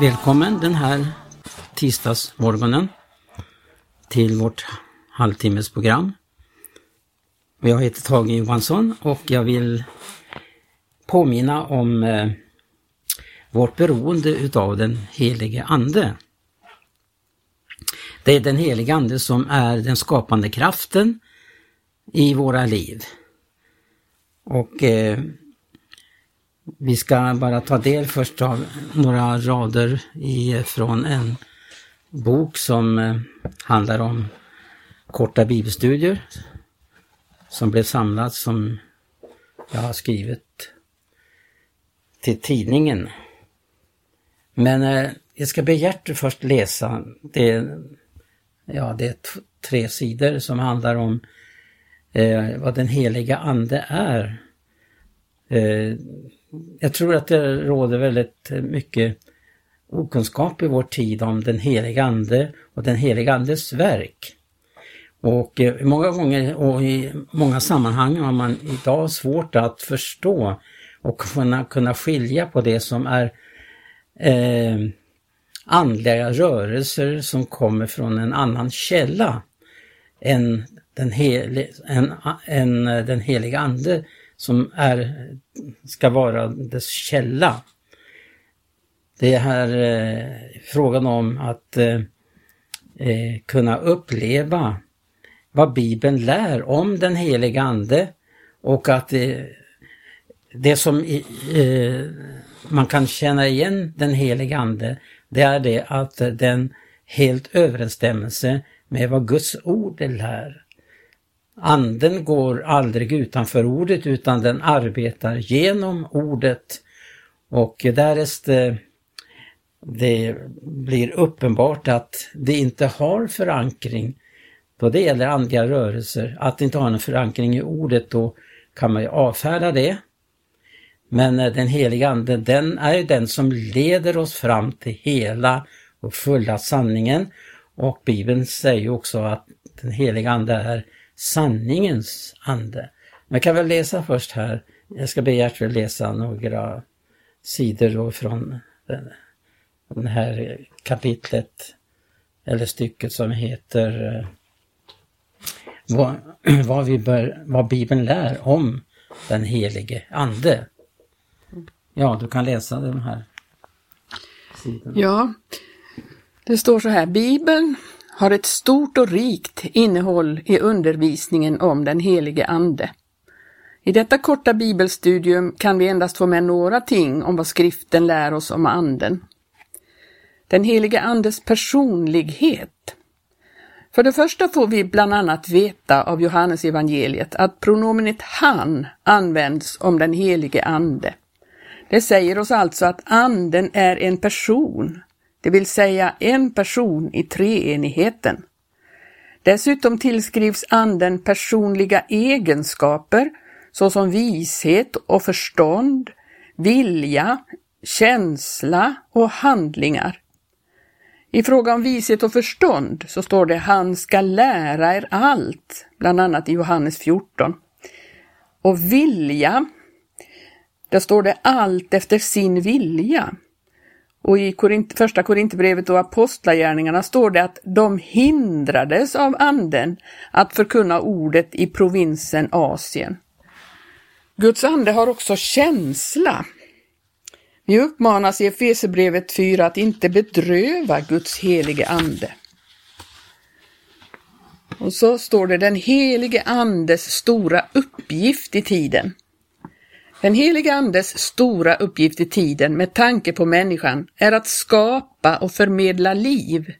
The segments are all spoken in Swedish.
Välkommen den här tisdagsmorgonen till vårt halvtimmesprogram. Jag heter Tage Johansson och jag vill påminna om eh, vårt beroende utav den helige Ande. Det är den helige Ande som är den skapande kraften i våra liv. Och eh, vi ska bara ta del först av några rader i, från en bok som eh, handlar om korta bibelstudier som blev samlat som jag har skrivit till tidningen. Men eh, jag ska be Gertrud först läsa. Det är, ja, det är tre sidor som handlar om eh, vad den heliga ande är. Eh, jag tror att det råder väldigt mycket okunskap i vår tid om den heliga ande och den heliga andes verk. Och eh, många gånger och i många sammanhang har man idag svårt att förstå och kunna, kunna skilja på det som är eh, andliga rörelser som kommer från en annan källa än den, hel, en, en, den heliga ande som är, ska vara dess källa. Det är här eh, frågan om att eh, eh, kunna uppleva vad Bibeln lär om den heliga Ande och att eh, det som eh, man kan känna igen den heliga Ande, det är det att den helt överensstämmelse med vad Guds ord lär. Anden går aldrig utanför ordet utan den arbetar genom ordet. Och därest eh, det blir uppenbart att det inte har förankring då det gäller andliga rörelser, att det inte har någon förankring i ordet, då kan man ju avfärda det. Men eh, den heliga Ande, den är den som leder oss fram till hela och fulla sanningen. Och Bibeln säger också att den heliga Ande är sanningens ande. Man kan väl läsa först här. Jag ska be Gertrud läsa några sidor då från den, den här kapitlet eller stycket som heter eh, vad, vad, vi bör, vad Bibeln lär om den helige Ande. Ja, du kan läsa de här sidorna. Ja, det står så här, Bibeln har ett stort och rikt innehåll i undervisningen om den helige Ande. I detta korta bibelstudium kan vi endast få med några ting om vad skriften lär oss om Anden. Den helige Andes personlighet. För det första får vi bland annat veta av Johannes evangeliet att pronomenet han används om den helige Ande. Det säger oss alltså att Anden är en person, det vill säga en person i treenigheten. Dessutom tillskrivs anden personliga egenskaper såsom vishet och förstånd, vilja, känsla och handlingar. I fråga om vishet och förstånd så står det han ska lära er allt, bland annat i Johannes 14. Och vilja, där står det allt efter sin vilja. Och i Korint, första Korinthierbrevet och Apostlagärningarna står det att de hindrades av anden att förkunna ordet i provinsen Asien. Guds ande har också känsla. Vi uppmanas i Efesebrevet 4 att inte bedröva Guds helige ande. Och så står det den helige andes stora uppgift i tiden. Den helige Andes stora uppgift i tiden med tanke på människan är att skapa och förmedla liv.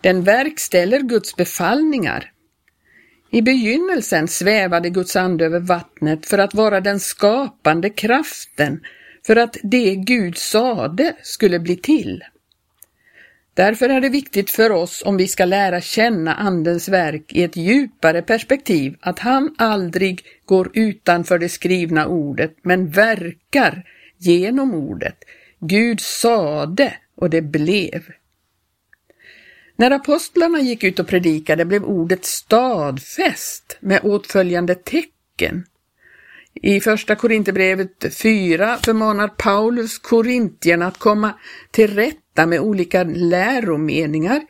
Den verkställer Guds befallningar. I begynnelsen svävade Guds ande över vattnet för att vara den skapande kraften, för att det Gud sade skulle bli till. Därför är det viktigt för oss om vi ska lära känna Andens verk i ett djupare perspektiv att han aldrig går utanför det skrivna ordet men verkar genom ordet. Gud sade och det blev. När apostlarna gick ut och predikade blev ordet stadfäst med åtföljande tecken. I första Korinthierbrevet 4 förmanar Paulus korintierna att komma till rätta med olika läromeningar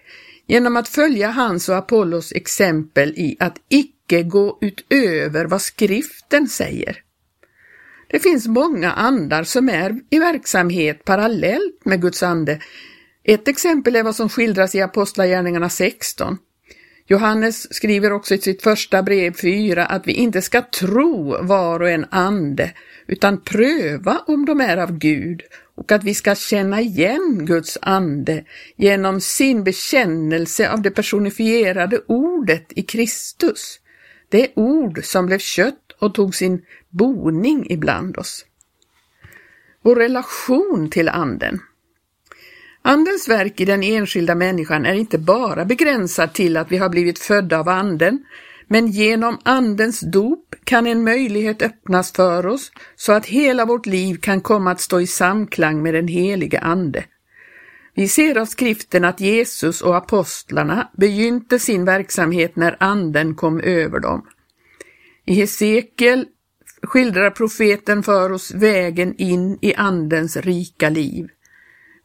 genom att följa hans och Apollos exempel i att icke gå utöver vad skriften säger. Det finns många andar som är i verksamhet parallellt med Guds ande. Ett exempel är vad som skildras i Apostlagärningarna 16. Johannes skriver också i sitt första brev 4 att vi inte ska tro var och en ande, utan pröva om de är av Gud och att vi ska känna igen Guds ande genom sin bekännelse av det personifierade ordet i Kristus. Det ord som blev kött och tog sin boning ibland oss. Vår relation till anden. Andens verk i den enskilda människan är inte bara begränsad till att vi har blivit födda av anden, men genom andens dop kan en möjlighet öppnas för oss så att hela vårt liv kan komma att stå i samklang med den helige ande. Vi ser av skriften att Jesus och apostlarna begynte sin verksamhet när anden kom över dem. I Hesekiel skildrar profeten för oss vägen in i andens rika liv.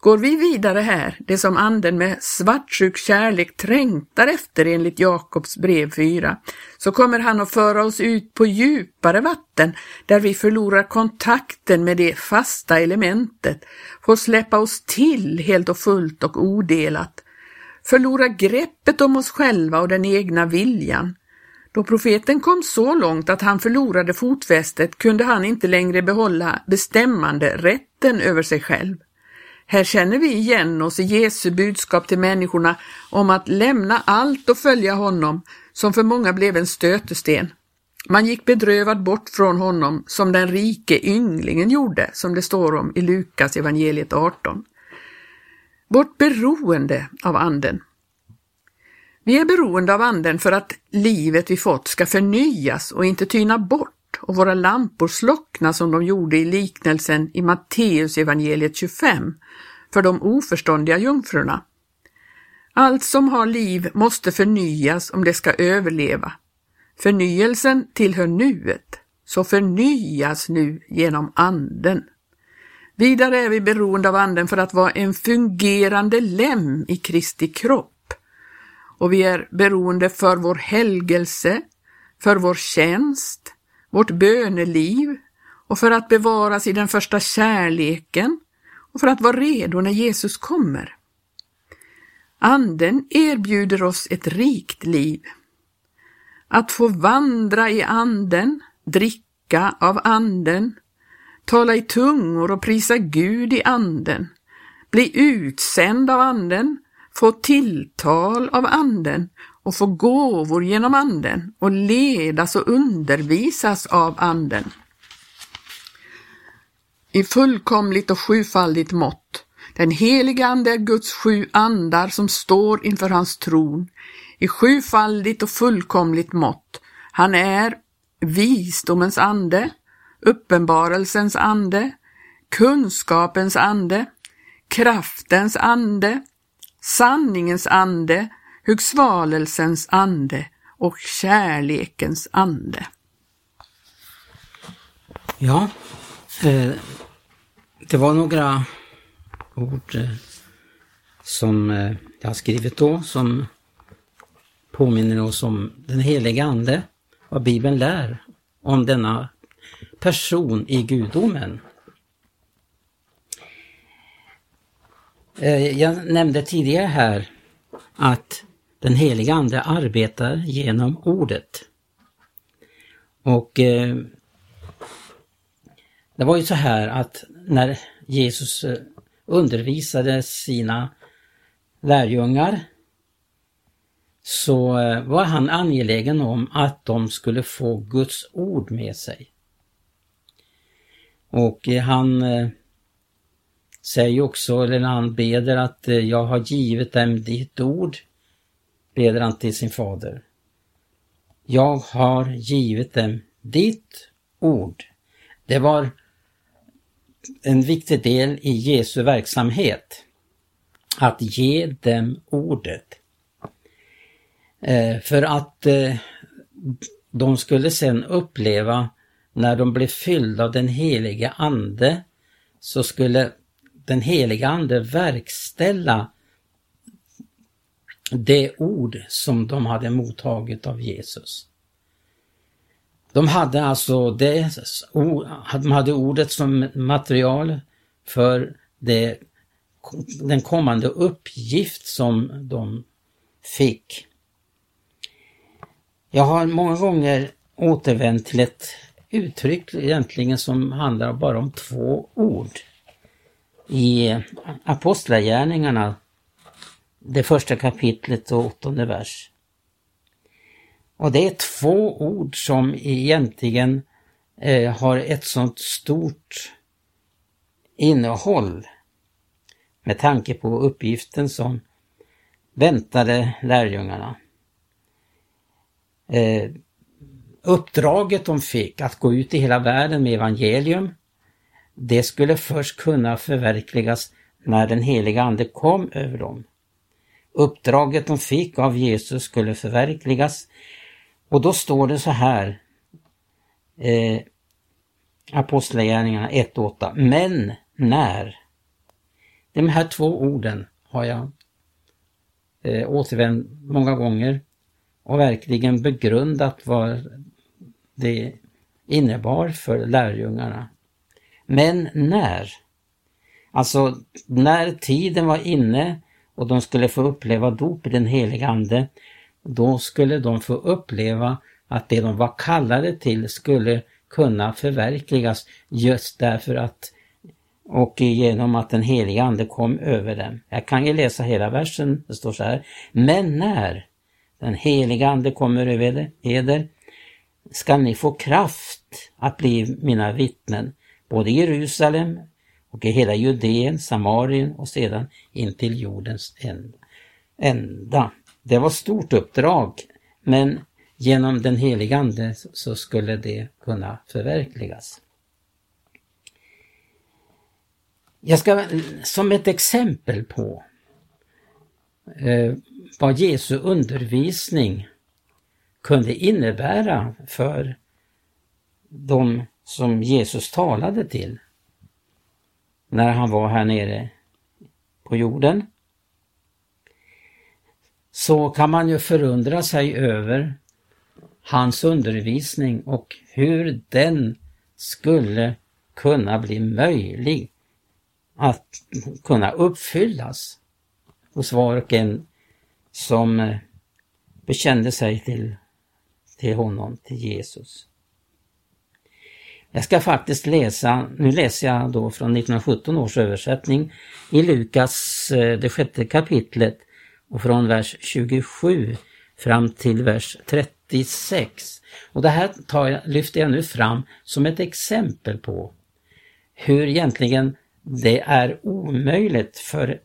Går vi vidare här, det som anden med svartsjuk kärlek trängtar efter enligt Jakobs brev 4, så kommer han att föra oss ut på djupare vatten där vi förlorar kontakten med det fasta elementet, får släppa oss till helt och fullt och odelat, förlora greppet om oss själva och den egna viljan. Då profeten kom så långt att han förlorade fotfästet kunde han inte längre behålla bestämmande rätten över sig själv. Här känner vi igen oss i Jesu budskap till människorna om att lämna allt och följa honom, som för många blev en stötesten. Man gick bedrövad bort från honom som den rike ynglingen gjorde, som det står om i Lukas evangeliet 18. Vårt beroende av Anden. Vi är beroende av Anden för att livet vi fått ska förnyas och inte tyna bort och våra lampor slockna som de gjorde i liknelsen i Matteus evangeliet 25 för de oförståndiga jungfrurna. Allt som har liv måste förnyas om det ska överleva. Förnyelsen tillhör nuet, så förnyas nu genom anden. Vidare är vi beroende av anden för att vara en fungerande lem i Kristi kropp. Och vi är beroende för vår helgelse, för vår tjänst, vårt böneliv och för att bevaras i den första kärleken och för att vara redo när Jesus kommer. Anden erbjuder oss ett rikt liv. Att få vandra i anden, dricka av anden, tala i tungor och prisa Gud i anden, bli utsänd av anden, få tilltal av anden och få gåvor genom anden och ledas och undervisas av anden i fullkomligt och sjufaldigt mått. Den helige Ande är Guds sju andar som står inför hans tron i sjufaldigt och fullkomligt mått. Han är visdomens ande, uppenbarelsens ande, kunskapens ande, kraftens ande, sanningens ande, hugsvalelsens ande och kärlekens ande. Ja, eh, det var några ord eh, som eh, jag har skrivit då som påminner oss om den heliga Ande, vad Bibeln lär om denna person i gudomen. Eh, jag nämnde tidigare här att den heliga Ande arbetar genom ordet. Och eh, det var ju så här att när Jesus eh, undervisade sina lärjungar så eh, var han angelägen om att de skulle få Guds ord med sig. Och han säger också, eller han beder att jag har givit dem ditt ord, beder han till sin fader. Jag har givit dem ditt ord. Det var en viktig del i Jesu verksamhet. Att ge dem ordet. Eh, för att eh, de skulle sen uppleva när de blev fyllda av den helige Ande så skulle den heliga Ande verkställa det ord som de hade mottagit av Jesus. De hade alltså det, de hade ordet som material för det, den kommande uppgift som de fick. Jag har många gånger återvänt till ett uttryck egentligen som handlar bara om två ord. I Apostlagärningarna, det första kapitlet och åttonde vers. Och det är två ord som egentligen eh, har ett sånt stort innehåll med tanke på uppgiften som väntade lärjungarna. Eh, uppdraget de fick att gå ut i hela världen med evangelium, det skulle först kunna förverkligas när den heliga Ande kom över dem. Uppdraget de fick av Jesus skulle förverkligas och då står det så här eh, Apostlagärningarna 1.8 Men när? De här två orden har jag eh, återvänt många gånger och verkligen begrundat vad det innebar för lärjungarna. Men när? Alltså när tiden var inne och de skulle få uppleva dop i den heliga Ande, då skulle de få uppleva att det de var kallade till skulle kunna förverkligas just därför att och genom att den heliga Ande kom över dem. Jag kan ju läsa hela versen, det står så här. Men när den heliga Ande kommer över eder skall ni få kraft att bli mina vittnen, både i Jerusalem och i hela Judeen, Samarien och sedan in till jordens ända. Det var stort uppdrag, men genom den heliga Ande så skulle det kunna förverkligas. Jag ska som ett exempel på eh, vad Jesu undervisning kunde innebära för de som Jesus talade till när han var här nere på jorden. Så kan man ju förundra sig över hans undervisning och hur den skulle kunna bli möjlig att kunna uppfyllas hos var och en som bekände sig till, till honom, till Jesus. Jag ska faktiskt läsa, nu läser jag då från 1917 års översättning i Lukas, eh, det sjätte kapitlet och från vers 27 fram till vers 36. Och det här tar jag, lyfter jag nu fram som ett exempel på hur egentligen det är omöjligt för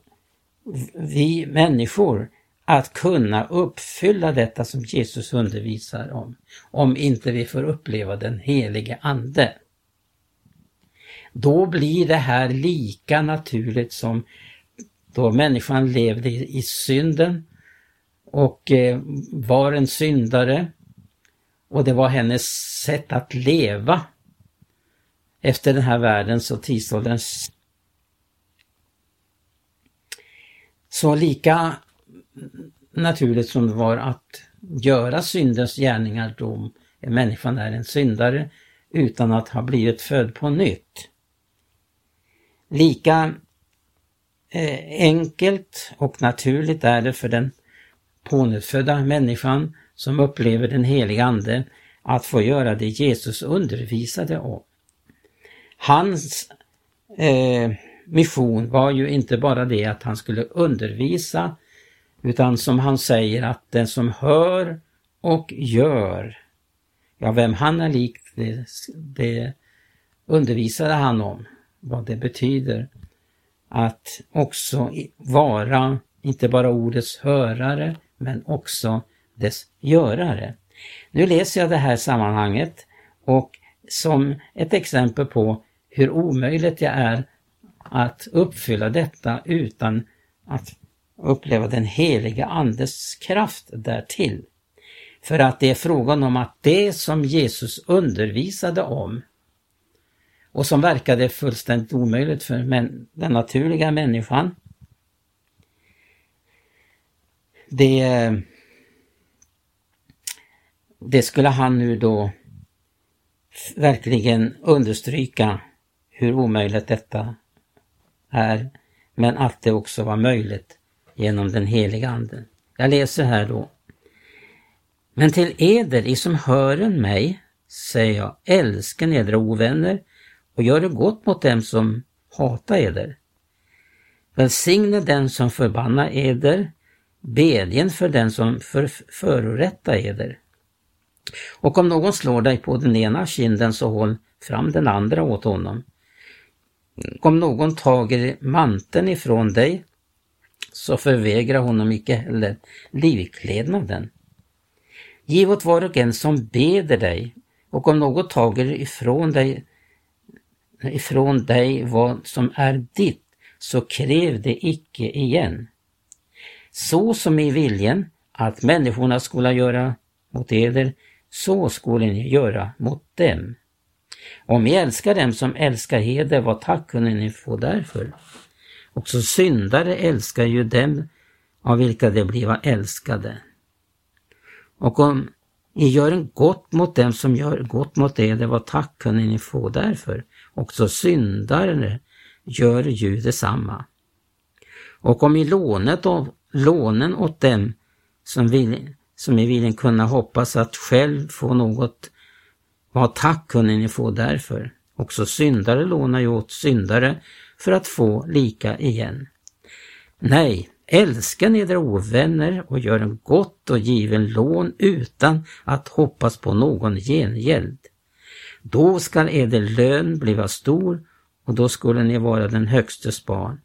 vi människor att kunna uppfylla detta som Jesus undervisar om, om inte vi får uppleva den helige Ande. Då blir det här lika naturligt som då människan levde i synden och eh, var en syndare och det var hennes sätt att leva efter den här världens och tidsålderns Så lika naturligt som det var att göra syndens gärningar då människan är en syndare utan att ha blivit född på nytt. Lika eh, enkelt och naturligt är det för den pånyttfödda människan som upplever den heliga Ande att få göra det Jesus undervisade om. Hans eh, mission var ju inte bara det att han skulle undervisa utan som han säger att den som hör och gör, ja vem han är lik det, det undervisade han om, vad det betyder att också vara inte bara ordets hörare men också dess görare. Nu läser jag det här sammanhanget och som ett exempel på hur omöjligt det är att uppfylla detta utan att uppleva den heliga Andes kraft därtill. För att det är frågan om att det som Jesus undervisade om och som verkade fullständigt omöjligt för den naturliga människan. Det, det skulle han nu då verkligen understryka hur omöjligt detta är, men att det också var möjligt genom den heliga Anden. Jag läser här då. Men till eder, i som hören mig, säger jag, älsken edra ovänner och gör det gott mot dem som hatar eder. Välsigne den som förbannar eder, bedjen för den som för, förorättar eder. Och om någon slår dig på den ena kinden så håll fram den andra åt honom. Om någon tager manteln ifrån dig så förvägra honom icke heller livklädnaden. Giv åt var och en som beder dig och om något tager ifrån dig ifrån dig vad som är ditt, så kräv det icke igen. Så som i viljen att människorna skola göra mot eder, så skulle ni göra mot dem. Om ni älskar dem som älskar heder, vad tack kunde ni få därför? Också syndare älskar ju dem av vilka de bliva älskade. Och om ni gör en gott mot dem som gör gott mot eder, vad tack kunde ni få därför? Också syndare gör ju detsamma. Och om i lånet av, lånen åt dem som, vill, som i viljen kunna hoppas att själv få något, vad tack kunde ni få därför? Också syndare lånar ju åt syndare för att få lika igen. Nej, älska edra ovänner och gör en gott och given lån utan att hoppas på någon gengäld. Då skall eder lön bliva stor och då skulle ni vara den högstes barn.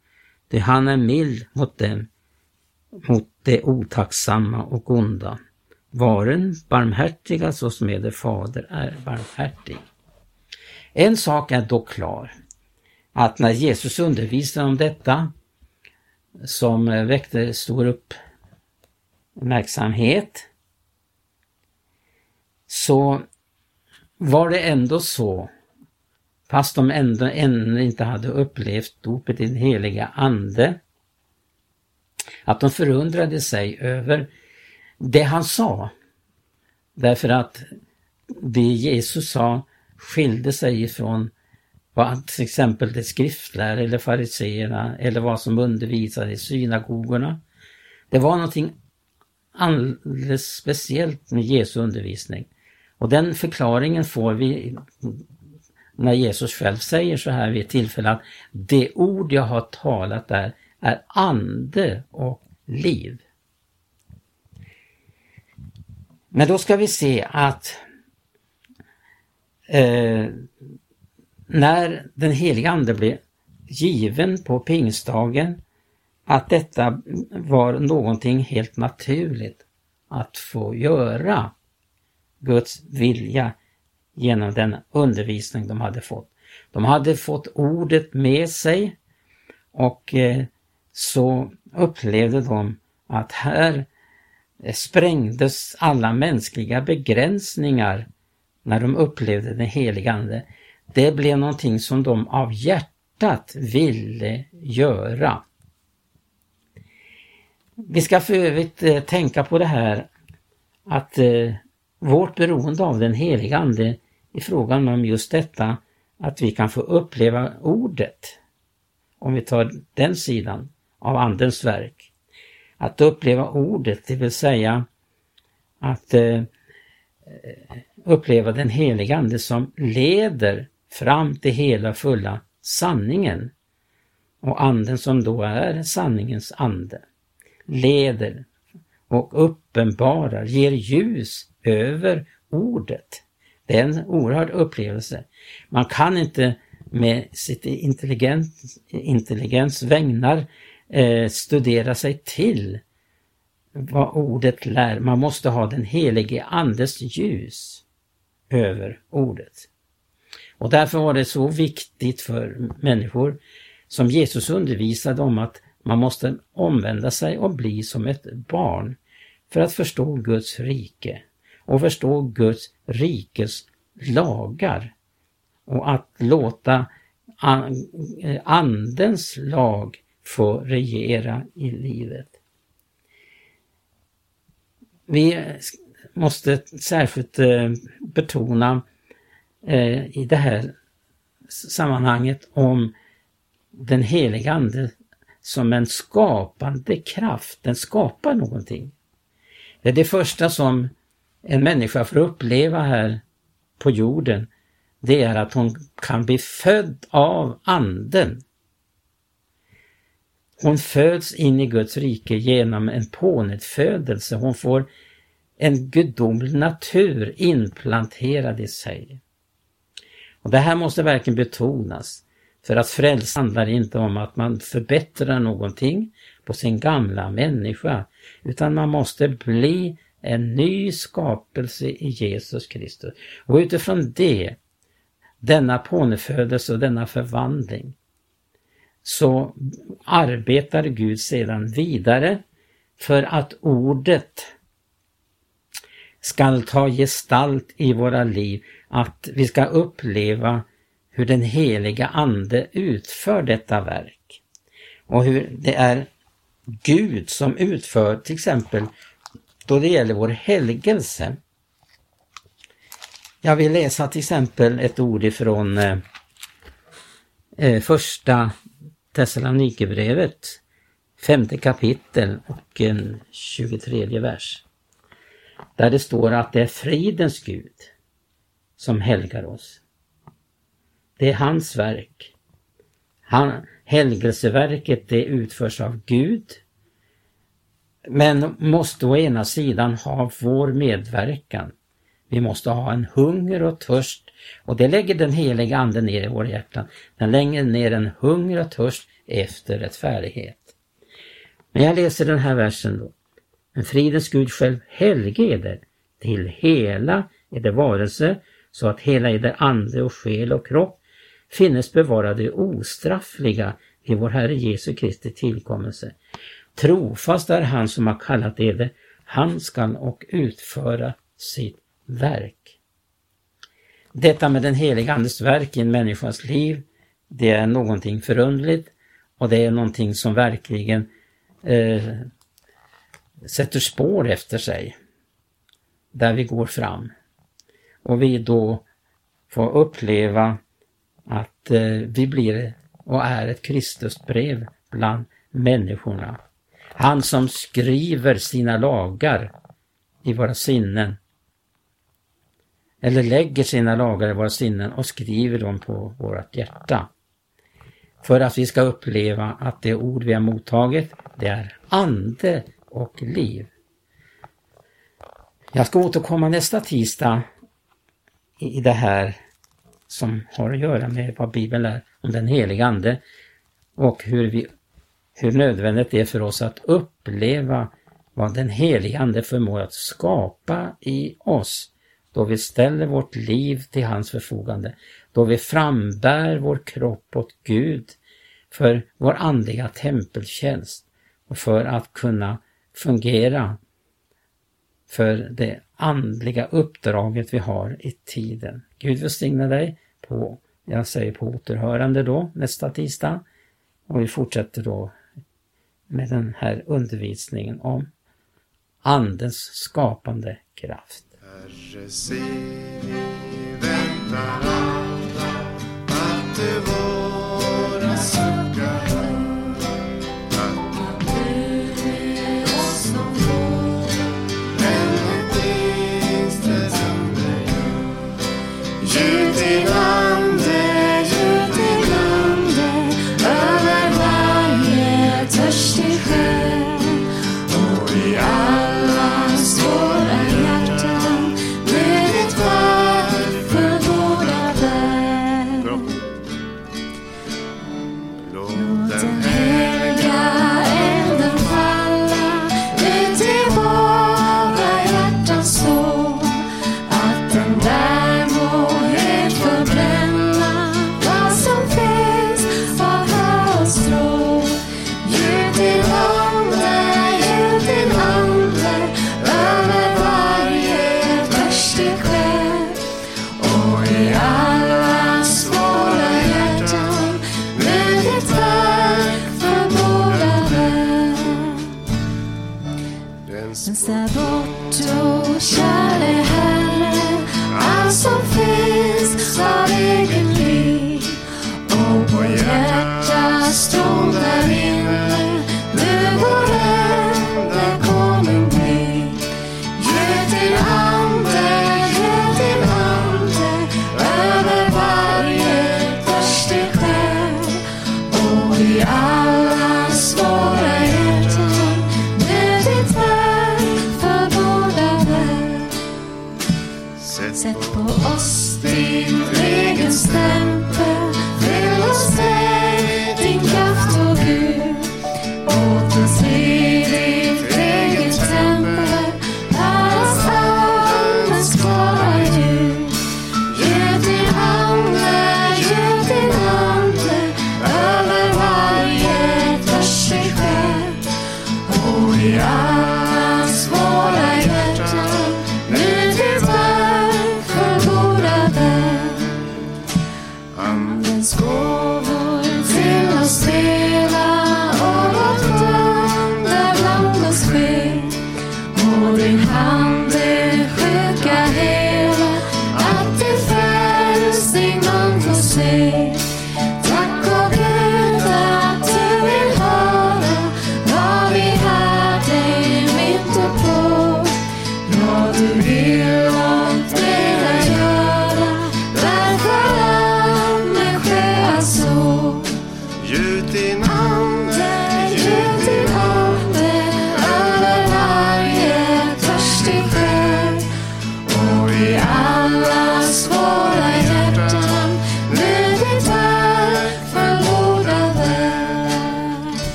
Ty han är mild mot dem, mot det otacksamma och onda. Varen barmhärtiga så som eder fader är barmhärtig. En sak är dock klar, att när Jesus undervisade om detta, som väckte stor uppmärksamhet, så var det ändå så, fast de ändå ännu inte hade upplevt dopet i den heliga Ande, att de förundrade sig över det han sa. Därför att det Jesus sa skilde sig ifrån vad till exempel de skriftlärare eller fariseerna eller vad som undervisade i synagogorna. Det var någonting alldeles speciellt med Jesu undervisning. Och den förklaringen får vi när Jesus själv säger så här vid ett tillfälle att det ord jag har talat där är ande och liv. Men då ska vi se att eh, när den heliga Ande blev given på pingstdagen, att detta var någonting helt naturligt att få göra. Guds vilja genom den undervisning de hade fått. De hade fått ordet med sig och eh, så upplevde de att här eh, sprängdes alla mänskliga begränsningar när de upplevde den helige Ande. Det blev någonting som de av hjärtat ville göra. Vi ska för övrigt eh, tänka på det här att eh, vårt beroende av den heliga Ande i frågan om just detta att vi kan få uppleva ordet, om vi tar den sidan av Andens verk. Att uppleva ordet, det vill säga att eh, uppleva den heliga Ande som leder fram till hela fulla sanningen. Och anden som då är sanningens ande leder och uppenbarar, ger ljus över ordet. Det är en oerhörd upplevelse. Man kan inte med sitt intelligens, intelligens vägnar eh, studera sig till vad ordet lär. Man måste ha den helige Andes ljus över ordet. Och därför var det så viktigt för människor som Jesus undervisade om att man måste omvända sig och bli som ett barn för att förstå Guds rike. och förstå Guds rikes lagar och att låta Andens lag få regera i livet. Vi måste särskilt eh, betona eh, i det här sammanhanget om den heliga Ande som en skapande kraft. Den skapar någonting. Det är det första som en människa får uppleva här på jorden. Det är att hon kan bli född av Anden. Hon föds in i Guds rike genom en pånyttfödelse. Hon får en gudomlig natur inplanterad i sig. Och Det här måste verkligen betonas. För att frälsa handlar inte om att man förbättrar någonting på sin gamla människa, utan man måste bli en ny skapelse i Jesus Kristus. Och utifrån det, denna pånyttfödelse och denna förvandling, så arbetar Gud sedan vidare för att ordet skall ta gestalt i våra liv, att vi ska uppleva hur den heliga Ande utför detta verk. Och hur det är Gud som utför till exempel då det gäller vår helgelse. Jag vill läsa till exempel ett ord ifrån eh, eh första Thessalonikerbrevet, femte kapitel och en 23 vers. Där det står att det är fridens Gud som helgar oss. Det är hans verk. Han, helgelseverket det utförs av Gud men måste å ena sidan ha vår medverkan. Vi måste ha en hunger och törst och det lägger den heliga Ande ner i våra hjärtan. Den lägger ner en hunger och törst efter rättfärdighet. Men jag läser den här versen då. Men fridens Gud själv helge eder till hela eder varelse så att hela eder ande och själ och kropp finnes bevarade ostraffliga vid vår Herre Jesu Kristi tillkommelse. Trofast är han som har kallat eder, han skall och utföra sitt verk. Detta med den heliga Andes verk i en människas liv, det är någonting förundligt och det är någonting som verkligen eh, sätter spår efter sig där vi går fram. Och vi då får uppleva att eh, vi blir och är ett Kristusbrev bland människorna. Han som skriver sina lagar i våra sinnen. Eller lägger sina lagar i våra sinnen och skriver dem på vårt hjärta. För att vi ska uppleva att det ord vi har mottagit, det är ande och liv. Jag ska återkomma nästa tisdag i det här som har att göra med vad Bibeln är om den heliga Ande och hur, vi, hur nödvändigt det är för oss att uppleva vad den heliga Ande förmår att skapa i oss då vi ställer vårt liv till hans förfogande, då vi frambär vår kropp åt Gud för vår andliga tempeltjänst och för att kunna fungera för det andliga uppdraget vi har i tiden. Gud välsigne dig på, jag säger på återhörande då nästa tisdag. Och vi fortsätter då med den här undervisningen om Andens skapande kraft. Herre, se, väntar alla att du